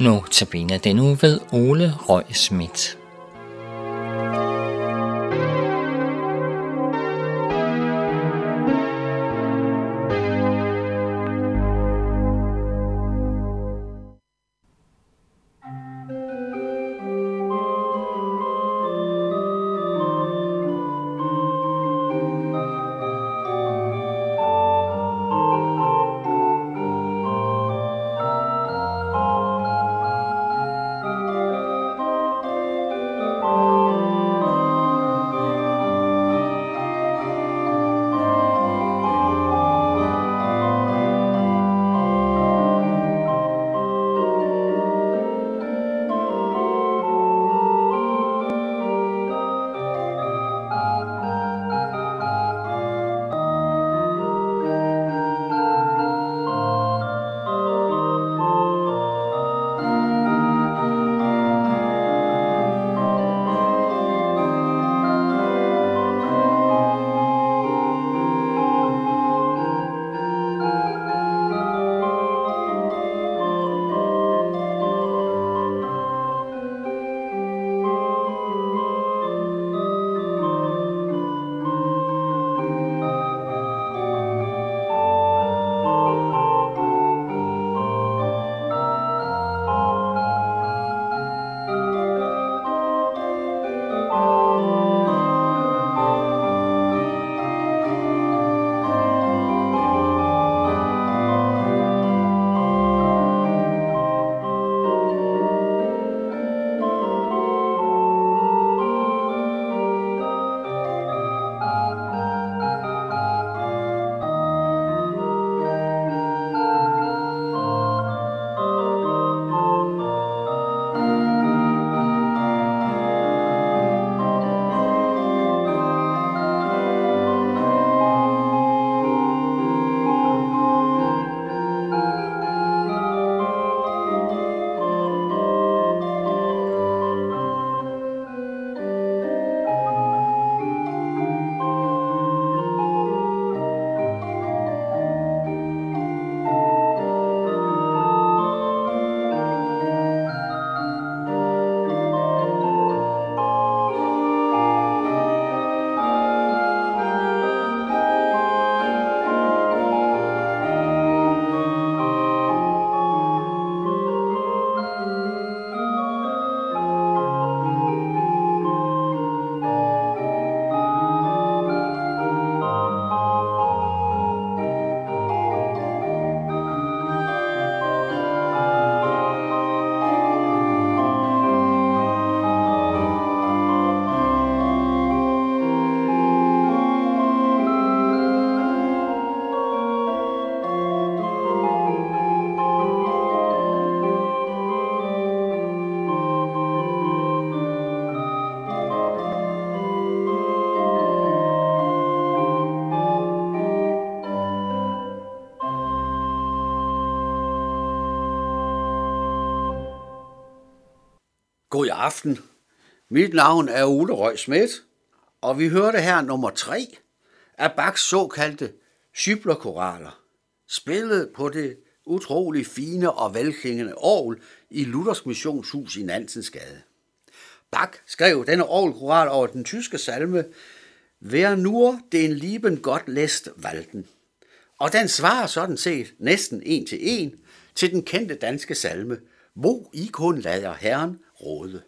Notabene denne den ved Ole Røg Schmidt. Aften. Mit navn er Ole Røg Schmidt, og vi hørte her nummer 3 af Bachs såkaldte Schybler-koraler, spillet på det utrolig fine og velklingende orgel i Luthers Missionshus i Nansensgade. Bach skrev denne orgelkoral over den tyske salme Wer nur den lieben Gott læst walten. Og den svarer sådan set næsten en til en til den kendte danske salme Hvor I kun lader Herren råde.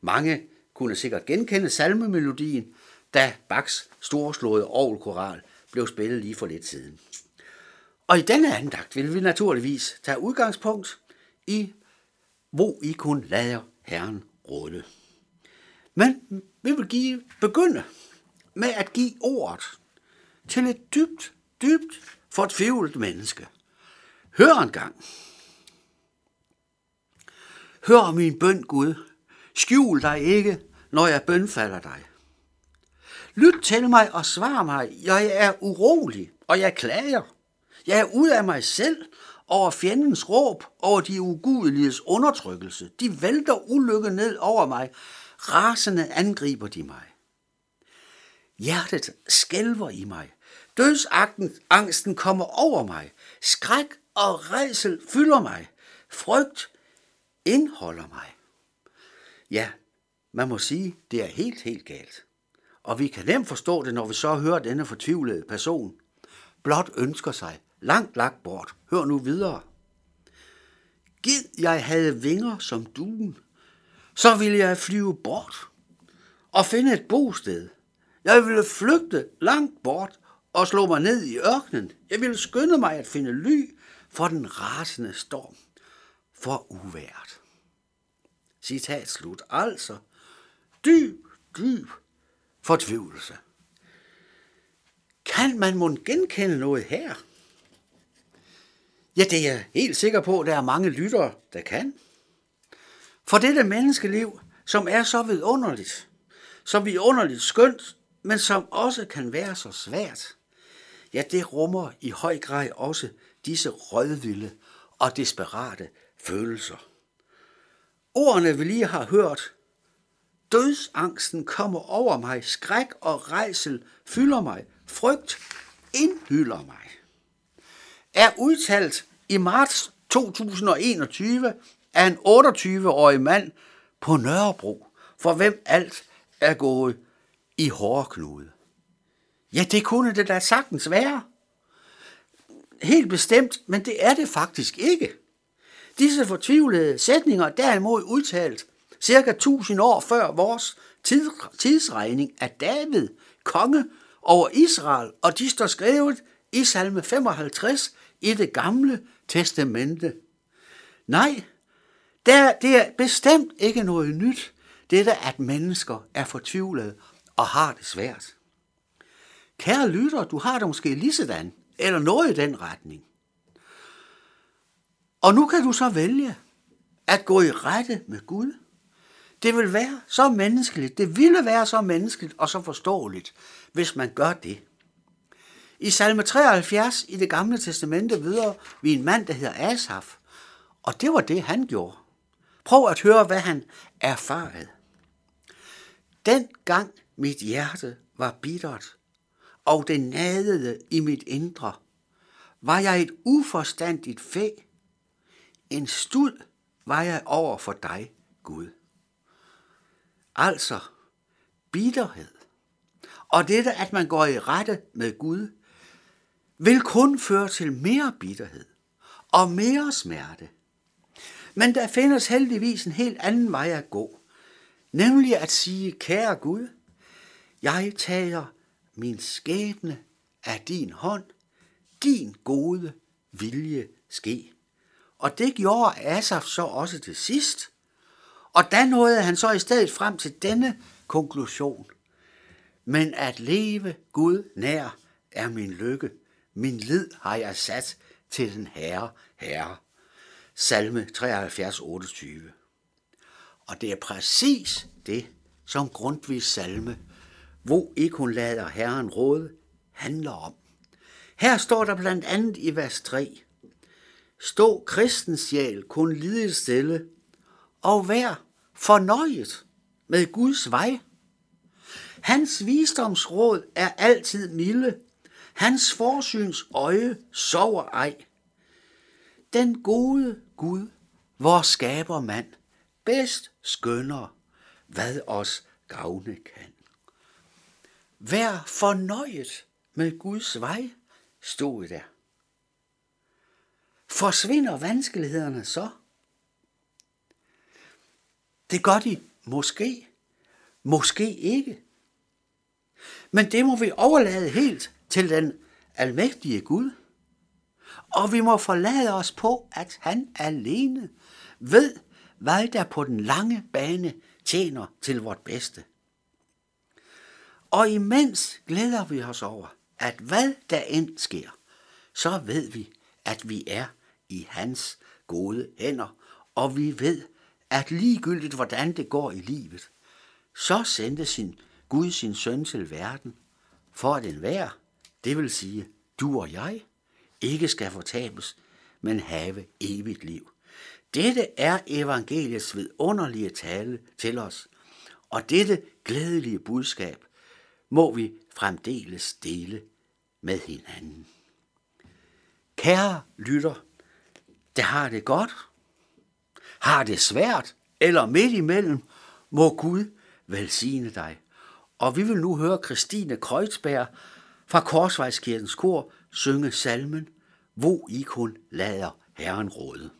Mange kunne sikkert genkende salmemelodien, da Bachs storslåede orgelkoral blev spillet lige for lidt siden. Og i denne andagt vil vi naturligvis tage udgangspunkt i, hvor I kun lader Herren råde. Men vi vil give, begynde med at give ordet til et dybt, dybt fortvivlet menneske. Hør en gang. Hør min bøn, Gud. Skjul dig ikke, når jeg bønfalder dig. Lyt til mig og svar mig. Jeg er urolig, og jeg klager. Jeg er ud af mig selv over fjendens råb, over de ugudeliges undertrykkelse. De vælter ulykke ned over mig. Rasende angriber de mig. Hjertet skælver i mig. Dødsangsten kommer over mig. Skræk og redsel fylder mig. Frygt indholder mig. Ja, man må sige, det er helt, helt galt. Og vi kan nemt forstå det, når vi så hører denne fortvivlede person. Blot ønsker sig langt lagt bort. Hør nu videre. Gid jeg havde vinger som duen, så ville jeg flyve bort og finde et bosted. Jeg ville flygte langt bort og slå mig ned i ørkenen. Jeg ville skynde mig at finde ly for den rasende storm, for uværet. Citat slut. Altså, dyb, dyb fortvivlelse. Kan man mon genkende noget her? Ja, det er jeg helt sikker på, at der er mange lyttere, der kan. For dette menneskeliv, som er så vidunderligt, så vidunderligt skønt, men som også kan være så svært, ja, det rummer i høj grad også disse rødvilde og desperate følelser. Ordene, vi lige har hørt, dødsangsten kommer over mig, skræk og rejsel fylder mig, frygt indhylder mig, er udtalt i marts 2021 af en 28-årig mand på Nørrebro, for hvem alt er gået i hårdknude. Ja, det kunne det da sagtens være. Helt bestemt, men det er det faktisk ikke. Disse fortvivlede sætninger derimod udtalt cirka 1000 år før vores tidsregning af David, konge over Israel, og de står skrevet i salme 55 i det gamle testamente. Nej, der, det er bestemt ikke noget nyt, dette at mennesker er fortvivlede og har det svært. Kære lytter, du har det måske lige sådan, eller noget i den retning. Og nu kan du så vælge at gå i rette med Gud. Det vil være så menneskeligt, det ville være så menneskeligt og så forståeligt, hvis man gør det. I salme 73 i det gamle testamente videre vi en mand, der hedder Asaf, og det var det, han gjorde. Prøv at høre, hvad han erfarede. Den gang mit hjerte var bittert, og det nadede i mit indre, var jeg et uforstandigt fæ. En stud var jeg over for dig, Gud. Altså, bitterhed. Og dette, at man går i rette med Gud, vil kun føre til mere bitterhed og mere smerte. Men der findes heldigvis en helt anden vej at gå, nemlig at sige, kære Gud, jeg tager min skæbne af din hånd, din gode vilje ske. Og det gjorde Asaf så også til sidst. Og da nåede han så i stedet frem til denne konklusion. Men at leve Gud nær er min lykke. Min lid har jeg sat til den Herre, Herre. Salme 73, 28. Og det er præcis det, som Grundtvigs salme, hvor ikke hun lader Herren råde, handler om. Her står der blandt andet i vers 3, Stå kristens sjæl kun lide stille, og vær fornøjet med Guds vej. Hans visdomsråd er altid milde, hans forsyns øje sover ej. Den gode Gud, vor skaber mand, bedst skønner, hvad os gavne kan. Vær fornøjet med Guds vej, stod der. Forsvinder vanskelighederne så? Det gør de måske, måske ikke. Men det må vi overlade helt til den almægtige Gud. Og vi må forlade os på, at han alene ved, hvad der på den lange bane tjener til vort bedste. Og imens glæder vi os over, at hvad der end sker, så ved vi, at vi er i hans gode hænder, og vi ved, at ligegyldigt hvordan det går i livet, så sendte sin Gud sin søn til verden, for at enhver, det vil sige du og jeg, ikke skal fortabes, men have evigt liv. Dette er evangeliets vidunderlige tale til os, og dette glædelige budskab må vi fremdeles dele med hinanden. Kære lytter, der har det godt, har det svært eller midt imellem, må Gud velsigne dig. Og vi vil nu høre Christine Kreuzberg fra Korsvejskirkens kor synge salmen Hvor I kun lader Herren råde.